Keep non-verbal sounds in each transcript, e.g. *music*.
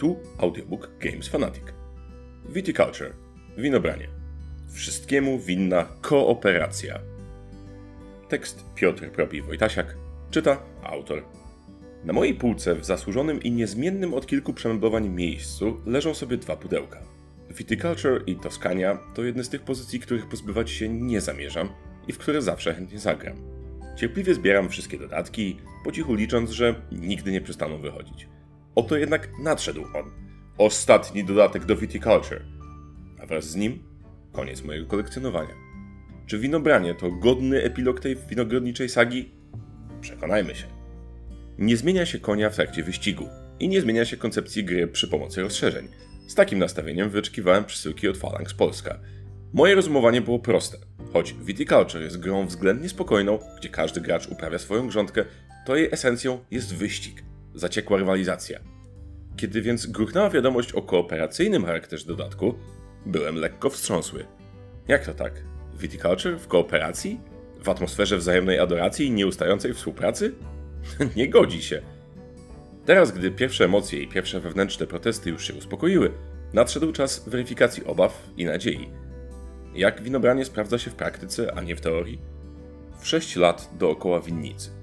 Tu audiobook Games Fanatic. Viticulture. Winobranie. Wszystkiemu winna kooperacja. Tekst Piotr Propi-Wojtasiak. Czyta autor. Na mojej półce w zasłużonym i niezmiennym od kilku przemeblowań miejscu leżą sobie dwa pudełka. Viticulture i Toskania to jedne z tych pozycji, których pozbywać się nie zamierzam i w które zawsze chętnie zagram. Cierpliwie zbieram wszystkie dodatki, po cichu licząc, że nigdy nie przestaną wychodzić. Oto jednak nadszedł on. Ostatni dodatek do Viticulture. A wraz z nim koniec mojego kolekcjonowania. Czy winobranie to godny epilog tej winogrodniczej sagi? Przekonajmy się. Nie zmienia się konia w trakcie wyścigu i nie zmienia się koncepcji gry przy pomocy rozszerzeń. Z takim nastawieniem wyczekiwałem przesyłki od Phalanx Polska. Moje rozumowanie było proste. Choć Viticulture jest grą względnie spokojną, gdzie każdy gracz uprawia swoją grządkę, to jej esencją jest wyścig, zaciekła rywalizacja. Kiedy więc gruchnęła wiadomość o kooperacyjnym charakterze dodatku, byłem lekko wstrząsły. Jak to tak? Viticulture w kooperacji? W atmosferze wzajemnej adoracji i nieustającej współpracy? *laughs* Nie godzi się. Teraz, gdy pierwsze emocje i pierwsze wewnętrzne protesty już się uspokoiły, nadszedł czas weryfikacji obaw i nadziei. Jak winobranie sprawdza się w praktyce, a nie w teorii? W 6 lat dookoła winnicy.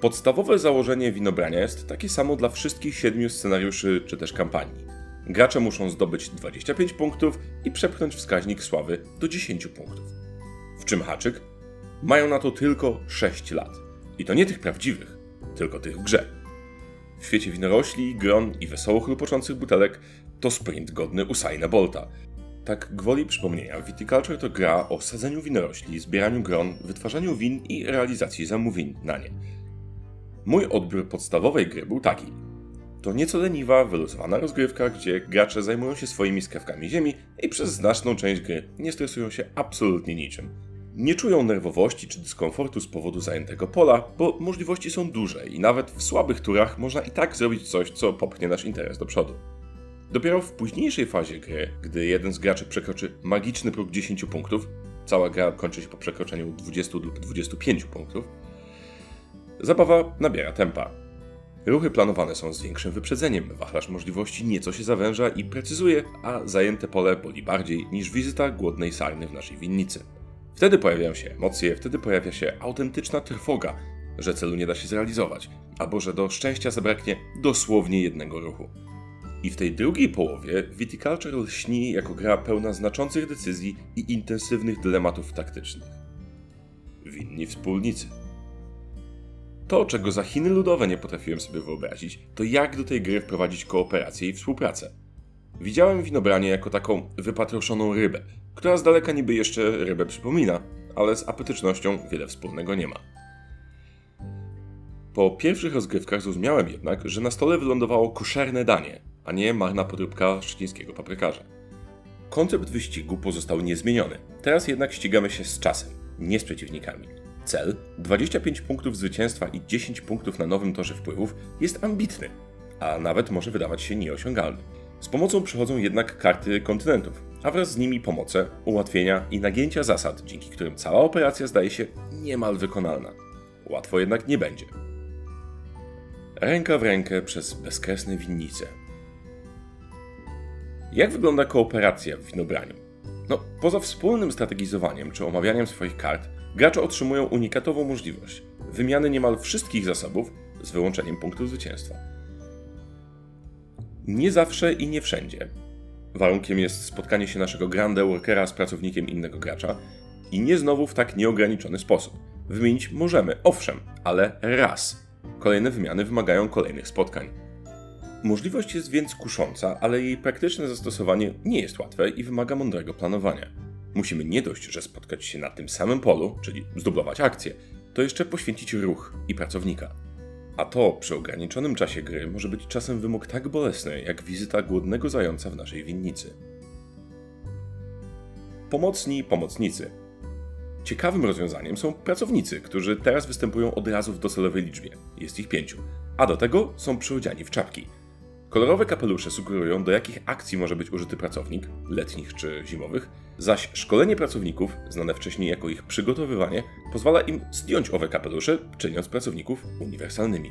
Podstawowe założenie winobrania jest takie samo dla wszystkich siedmiu scenariuszy czy też kampanii. Gracze muszą zdobyć 25 punktów i przepchnąć wskaźnik sławy do 10 punktów. W czym haczyk? Mają na to tylko 6 lat. I to nie tych prawdziwych, tylko tych w grze. W świecie winorośli, gron i wesoło chlupoczących butelek to sprint godny Usaina Bolta. Tak gwoli przypomnienia, Viticulture to gra o sadzeniu winorośli, zbieraniu gron, wytwarzaniu win i realizacji zamówień na nie. Mój odbiór podstawowej gry był taki. To nieco leniwa, wyluzowana rozgrywka, gdzie gracze zajmują się swoimi skrawkami ziemi i przez znaczną część gry nie stresują się absolutnie niczym. Nie czują nerwowości czy dyskomfortu z powodu zajętego pola, bo możliwości są duże i nawet w słabych turach można i tak zrobić coś, co popchnie nasz interes do przodu. Dopiero w późniejszej fazie gry, gdy jeden z graczy przekroczy magiczny próg 10 punktów, cała gra kończy się po przekroczeniu 20 lub 25 punktów, zabawa nabiera tempa. Ruchy planowane są z większym wyprzedzeniem, wachlarz możliwości nieco się zawęża i precyzuje, a zajęte pole boli bardziej niż wizyta głodnej sarny w naszej winnicy. Wtedy pojawiają się emocje, wtedy pojawia się autentyczna trwoga, że celu nie da się zrealizować, albo że do szczęścia zabraknie dosłownie jednego ruchu. I w tej drugiej połowie Viticulture lśni jako gra pełna znaczących decyzji i intensywnych dylematów taktycznych. Winni wspólnicy. To, czego za Chiny ludowe nie potrafiłem sobie wyobrazić, to jak do tej gry wprowadzić kooperację i współpracę. Widziałem winobranie jako taką wypatroszoną rybę, która z daleka niby jeszcze rybę przypomina, ale z apetycznością wiele wspólnego nie ma. Po pierwszych rozgrywkach zrozumiałem jednak, że na stole wylądowało koszerne danie, a nie marna podróbka szczecińskiego paprykarza. Koncept wyścigu pozostał niezmieniony. Teraz jednak ścigamy się z czasem, nie z przeciwnikami. Cel 25 punktów zwycięstwa i 10 punktów na nowym torze wpływów jest ambitny, a nawet może wydawać się nieosiągalny. Z pomocą przychodzą jednak karty kontynentów, a wraz z nimi pomoce, ułatwienia i nagięcia zasad, dzięki którym cała operacja zdaje się niemal wykonalna. Łatwo jednak nie będzie. Ręka w rękę przez bezkresne winnice. Jak wygląda kooperacja w winobraniu? No, poza wspólnym strategizowaniem czy omawianiem swoich kart, gracze otrzymują unikatową możliwość wymiany niemal wszystkich zasobów z wyłączeniem punktu zwycięstwa. Nie zawsze i nie wszędzie. Warunkiem jest spotkanie się naszego grande workera z pracownikiem innego gracza i nie znowu w tak nieograniczony sposób. Wymienić możemy, owszem, ale raz. Kolejne wymiany wymagają kolejnych spotkań. Możliwość jest więc kusząca, ale jej praktyczne zastosowanie nie jest łatwe i wymaga mądrego planowania. Musimy nie dość, że spotkać się na tym samym polu, czyli zdublować akcję, to jeszcze poświęcić ruch i pracownika. A to przy ograniczonym czasie gry może być czasem wymóg tak bolesny, jak wizyta głodnego zająca w naszej winnicy. Pomocni pomocnicy. Ciekawym rozwiązaniem są pracownicy, którzy teraz występują od razu w docelowej liczbie. Jest ich pięciu. A do tego są przyodziani w czapki. Kolorowe kapelusze sugerują, do jakich akcji może być użyty pracownik, letnich czy zimowych, zaś szkolenie pracowników, znane wcześniej jako ich przygotowywanie, pozwala im zdjąć owe kapelusze, czyniąc pracowników uniwersalnymi.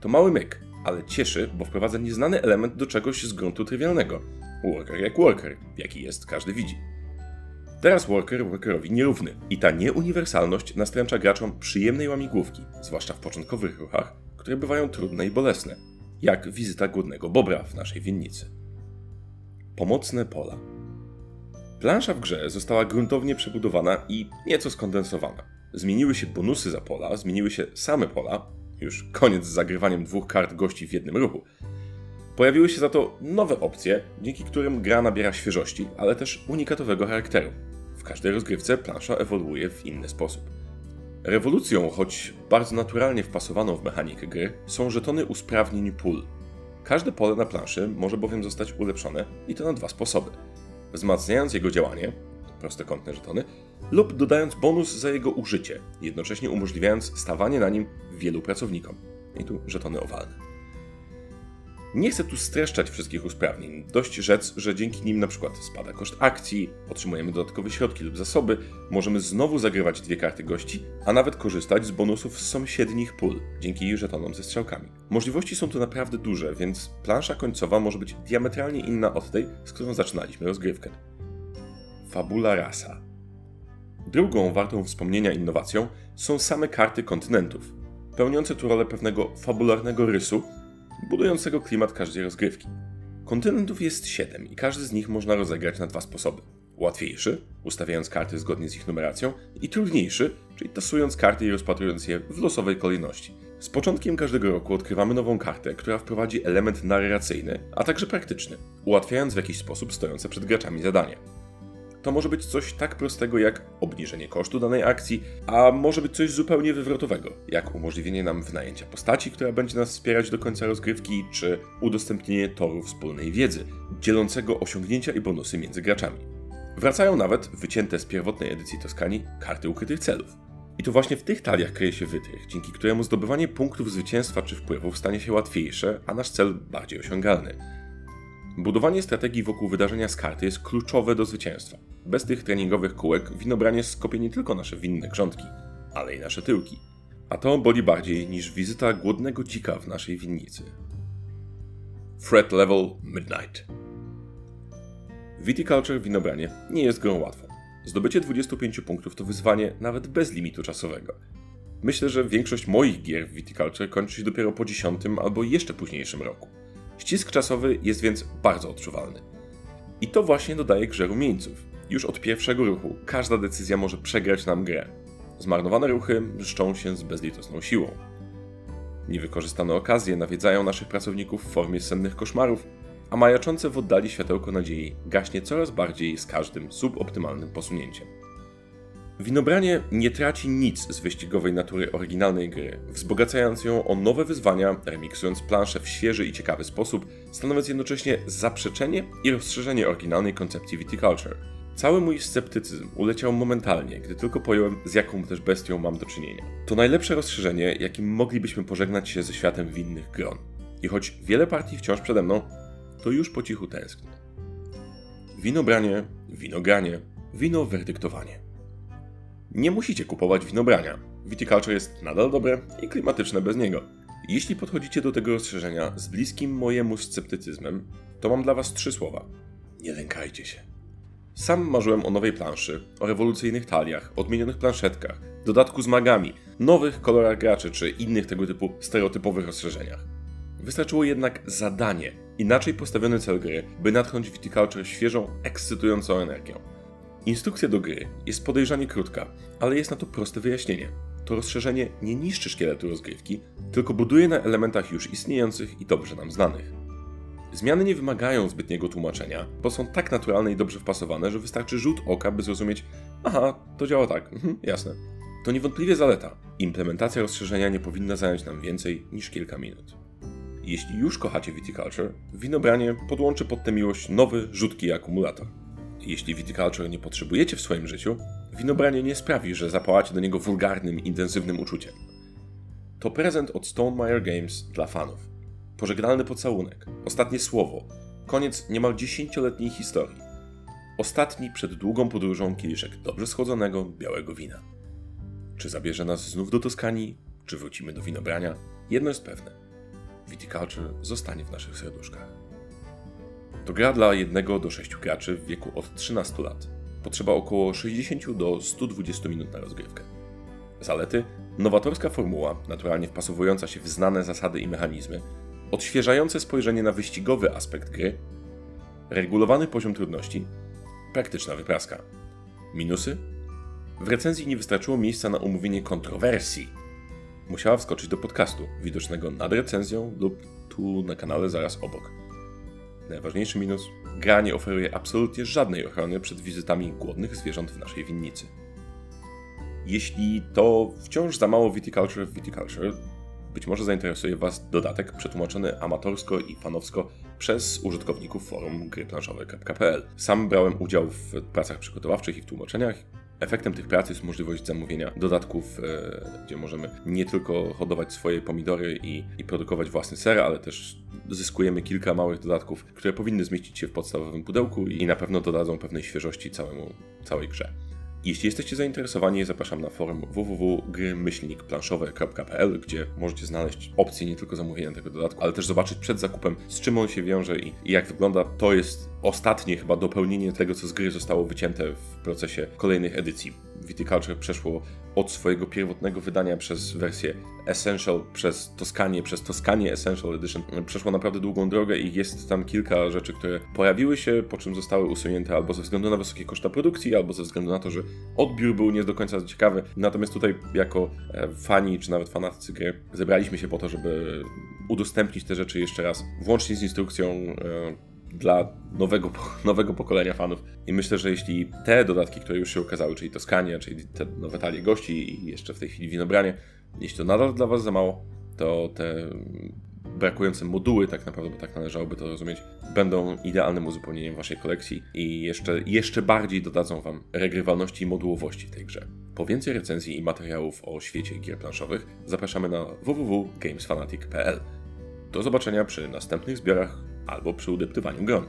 To mały myk, ale cieszy, bo wprowadza nieznany element do czegoś z gruntu trywialnego. Worker jak worker, jaki jest, każdy widzi. Teraz worker workerowi nierówny i ta nieuniwersalność nastręcza graczom przyjemnej łamigłówki, zwłaszcza w początkowych ruchach, które bywają trudne i bolesne, jak wizyta głodnego bobra w naszej winnicy. Pomocne pola. Plansza w grze została gruntownie przebudowana i nieco skondensowana. Zmieniły się bonusy za pola, zmieniły się same pola, już koniec z zagrywaniem dwóch kart gości w jednym ruchu. Pojawiły się za to nowe opcje, dzięki którym gra nabiera świeżości, ale też unikatowego charakteru. W każdej rozgrywce plansza ewoluuje w inny sposób. Rewolucją, choć bardzo naturalnie wpasowaną w mechanikę gry, są żetony usprawnień pól. Każde pole na planszy może bowiem zostać ulepszone i to na dwa sposoby. Wzmacniając jego działanie, prostokątne żetony, lub dodając bonus za jego użycie, jednocześnie umożliwiając stawanie na nim wielu pracownikom. I tu żetony owalne. Nie chcę tu streszczać wszystkich usprawnień. Dość rzec, że dzięki nim na przykład spada koszt akcji, otrzymujemy dodatkowe środki lub zasoby, możemy znowu zagrywać dwie karty gości, a nawet korzystać z bonusów z sąsiednich pól, dzięki żetonom ze strzałkami. Możliwości są tu naprawdę duże, więc plansza końcowa może być diametralnie inna od tej, z którą zaczynaliśmy rozgrywkę. Fabula rasa. Drugą wartą wspomnienia innowacją są same karty kontynentów, pełniące tu rolę pewnego fabularnego rysu, budującego klimat każdej rozgrywki. Kontynentów jest 7 i każdy z nich można rozegrać na dwa sposoby. Łatwiejszy, ustawiając karty zgodnie z ich numeracją, i trudniejszy, czyli tasując karty i rozpatrując je w losowej kolejności. Z początkiem każdego roku odkrywamy nową kartę, która wprowadzi element narracyjny, a także praktyczny, ułatwiając w jakiś sposób stojące przed graczami zadanie. To może być coś tak prostego jak obniżenie kosztu danej akcji, a może być coś zupełnie wywrotowego, jak umożliwienie nam wynajęcia postaci, która będzie nas wspierać do końca rozgrywki, czy udostępnienie toru wspólnej wiedzy, dzielącego osiągnięcia i bonusy między graczami. Wracają nawet wycięte z pierwotnej edycji Toskanii karty ukrytych celów. I to właśnie w tych taliach kryje się wytrych, dzięki któremu zdobywanie punktów zwycięstwa czy wpływów stanie się łatwiejsze, a nasz cel bardziej osiągalny. Budowanie strategii wokół wydarzenia z karty jest kluczowe do zwycięstwa. Bez tych treningowych kółek winobranie skopie nie tylko nasze winne grządki, ale i nasze tyłki. A to boli bardziej niż wizyta głodnego dzika w naszej winnicy. Threat Level Midnight Viticulture winobranie nie jest grą łatwą. Zdobycie 25 punktów to wyzwanie nawet bez limitu czasowego. Myślę, że większość moich gier w Viticulture kończy się dopiero po 10 albo jeszcze późniejszym roku. Ścisk czasowy jest więc bardzo odczuwalny. I to właśnie dodaje grze rumieńców. Już od pierwszego ruchu każda decyzja może przegrać nam grę. Zmarnowane ruchy mszczą się z bezlitosną siłą. Niewykorzystane okazje nawiedzają naszych pracowników w formie sennych koszmarów, a majaczące w oddali światełko nadziei gaśnie coraz bardziej z każdym suboptymalnym posunięciem. Winobranie nie traci nic z wyścigowej natury oryginalnej gry, wzbogacając ją o nowe wyzwania, remiksując planszę w świeży i ciekawy sposób, stanowiąc jednocześnie zaprzeczenie i rozszerzenie oryginalnej koncepcji viticulture. Cały mój sceptycyzm uleciał momentalnie, gdy tylko pojąłem, z jaką też bestią mam do czynienia. To najlepsze rozszerzenie, jakim moglibyśmy pożegnać się ze światem winnych gron. I choć wiele partii wciąż przede mną, to już po cichu tęsknię. Winobranie, winogranie, wino werdyktowanie. Nie musicie kupować winobrania. Viticulture jest nadal dobre i klimatyczne bez niego. Jeśli podchodzicie do tego rozszerzenia z bliskim mojemu sceptycyzmem, to mam dla was trzy słowa. Nie lękajcie się. Sam marzyłem o nowej planszy, o rewolucyjnych taliach, odmienionych planszetkach, dodatku z magami, nowych kolorach graczy czy innych tego typu stereotypowych rozszerzeniach. Wystarczyło jednak zadanie, inaczej postawiony cel gry, by natchnąć Viticulture świeżą, ekscytującą energią. Instrukcja do gry jest podejrzanie krótka, ale jest na to proste wyjaśnienie. To rozszerzenie nie niszczy szkieletu rozgrywki, tylko buduje na elementach już istniejących i dobrze nam znanych. Zmiany nie wymagają zbytniego tłumaczenia, bo są tak naturalne i dobrze wpasowane, że wystarczy rzut oka, by zrozumieć, aha, to działa tak, mhm, jasne. To niewątpliwie zaleta. Implementacja rozszerzenia nie powinna zająć nam więcej niż kilka minut. Jeśli już kochacie Viticulture, winobranie podłączy pod tę miłość nowy, rzutki akumulator. Jeśli Viticulture nie potrzebujecie w swoim życiu, winobranie nie sprawi, że zapałacie do niego wulgarnym, intensywnym uczuciem. To prezent od Stonemaier Games dla fanów. Pożegnalny pocałunek, ostatnie słowo, koniec niemal dziesięcioletniej historii. Ostatni przed długą podróżą kieliszek dobrze schłodzonego, białego wina. Czy zabierze nas znów do Toskanii, czy wrócimy do winobrania? Jedno jest pewne. Viticulture zostanie w naszych serduszkach. To gra dla 1 do 6 graczy w wieku od 13 lat. Potrzeba około 60 do 120 minut na rozgrywkę. Zalety: nowatorska formuła, naturalnie wpasowująca się w znane zasady i mechanizmy, odświeżające spojrzenie na wyścigowy aspekt gry, regulowany poziom trudności, praktyczna wypraska. Minusy? W recenzji nie wystarczyło miejsca na omówienie kontrowersji. Musiała wskoczyć do podcastu, widocznego nad recenzją lub tu na kanale zaraz obok. Najważniejszy minus: gra nie oferuje absolutnie żadnej ochrony przed wizytami głodnych zwierząt w naszej winnicy. Jeśli to wciąż za mało viticulture w viticulture, być może zainteresuje Was dodatek przetłumaczony amatorsko i fanowsko przez użytkowników forum gryplanszowe.pl. Sam brałem udział w pracach przygotowawczych i w tłumaczeniach. Efektem tych prac jest możliwość zamówienia dodatków, e, gdzie możemy nie tylko hodować swoje pomidory i, i produkować własny ser, ale też zyskujemy kilka małych dodatków, które powinny zmieścić się w podstawowym pudełku i na pewno dodadzą pewnej świeżości całemu, całej grze. Jeśli jesteście zainteresowani, zapraszam na forum www.gry-planszowe.pl, gdzie możecie znaleźć opcję nie tylko zamówienia tego dodatku, ale też zobaczyć przed zakupem, z czym on się wiąże i jak wygląda. To jest ostatnie chyba dopełnienie tego, co z gry zostało wycięte w procesie kolejnych edycji. Viticulture przeszło od swojego pierwotnego wydania przez wersję Essential, przez Toskanie, przez Toskanie Essential Edition. Przeszło naprawdę długą drogę i jest tam kilka rzeczy, które pojawiły się, po czym zostały usunięte albo ze względu na wysokie koszta produkcji, albo ze względu na to, że odbiór był nie do końca ciekawy. Natomiast tutaj jako e, fani, czy nawet fanatycy gry, zebraliśmy się po to, żeby udostępnić te rzeczy jeszcze raz, włącznie z instrukcją e, dla nowego, *laughs* nowego pokolenia fanów. I myślę, że jeśli te dodatki, które już się ukazały, czyli Toskania, czyli te nowe talie gości i jeszcze w tej chwili winobranie, jeśli to nadal dla Was za mało, to te brakujące moduły, tak naprawdę, bo tak należałoby to rozumieć, będą idealnym uzupełnieniem Waszej kolekcji i jeszcze, jeszcze bardziej dodadzą Wam regrywalności i modułowości w tej grze. Po więcej recenzji i materiałów o świecie gier planszowych zapraszamy na www.gamesfanatic.pl. Do zobaczenia przy następnych zbiorach albo przy udeptywaniu gron.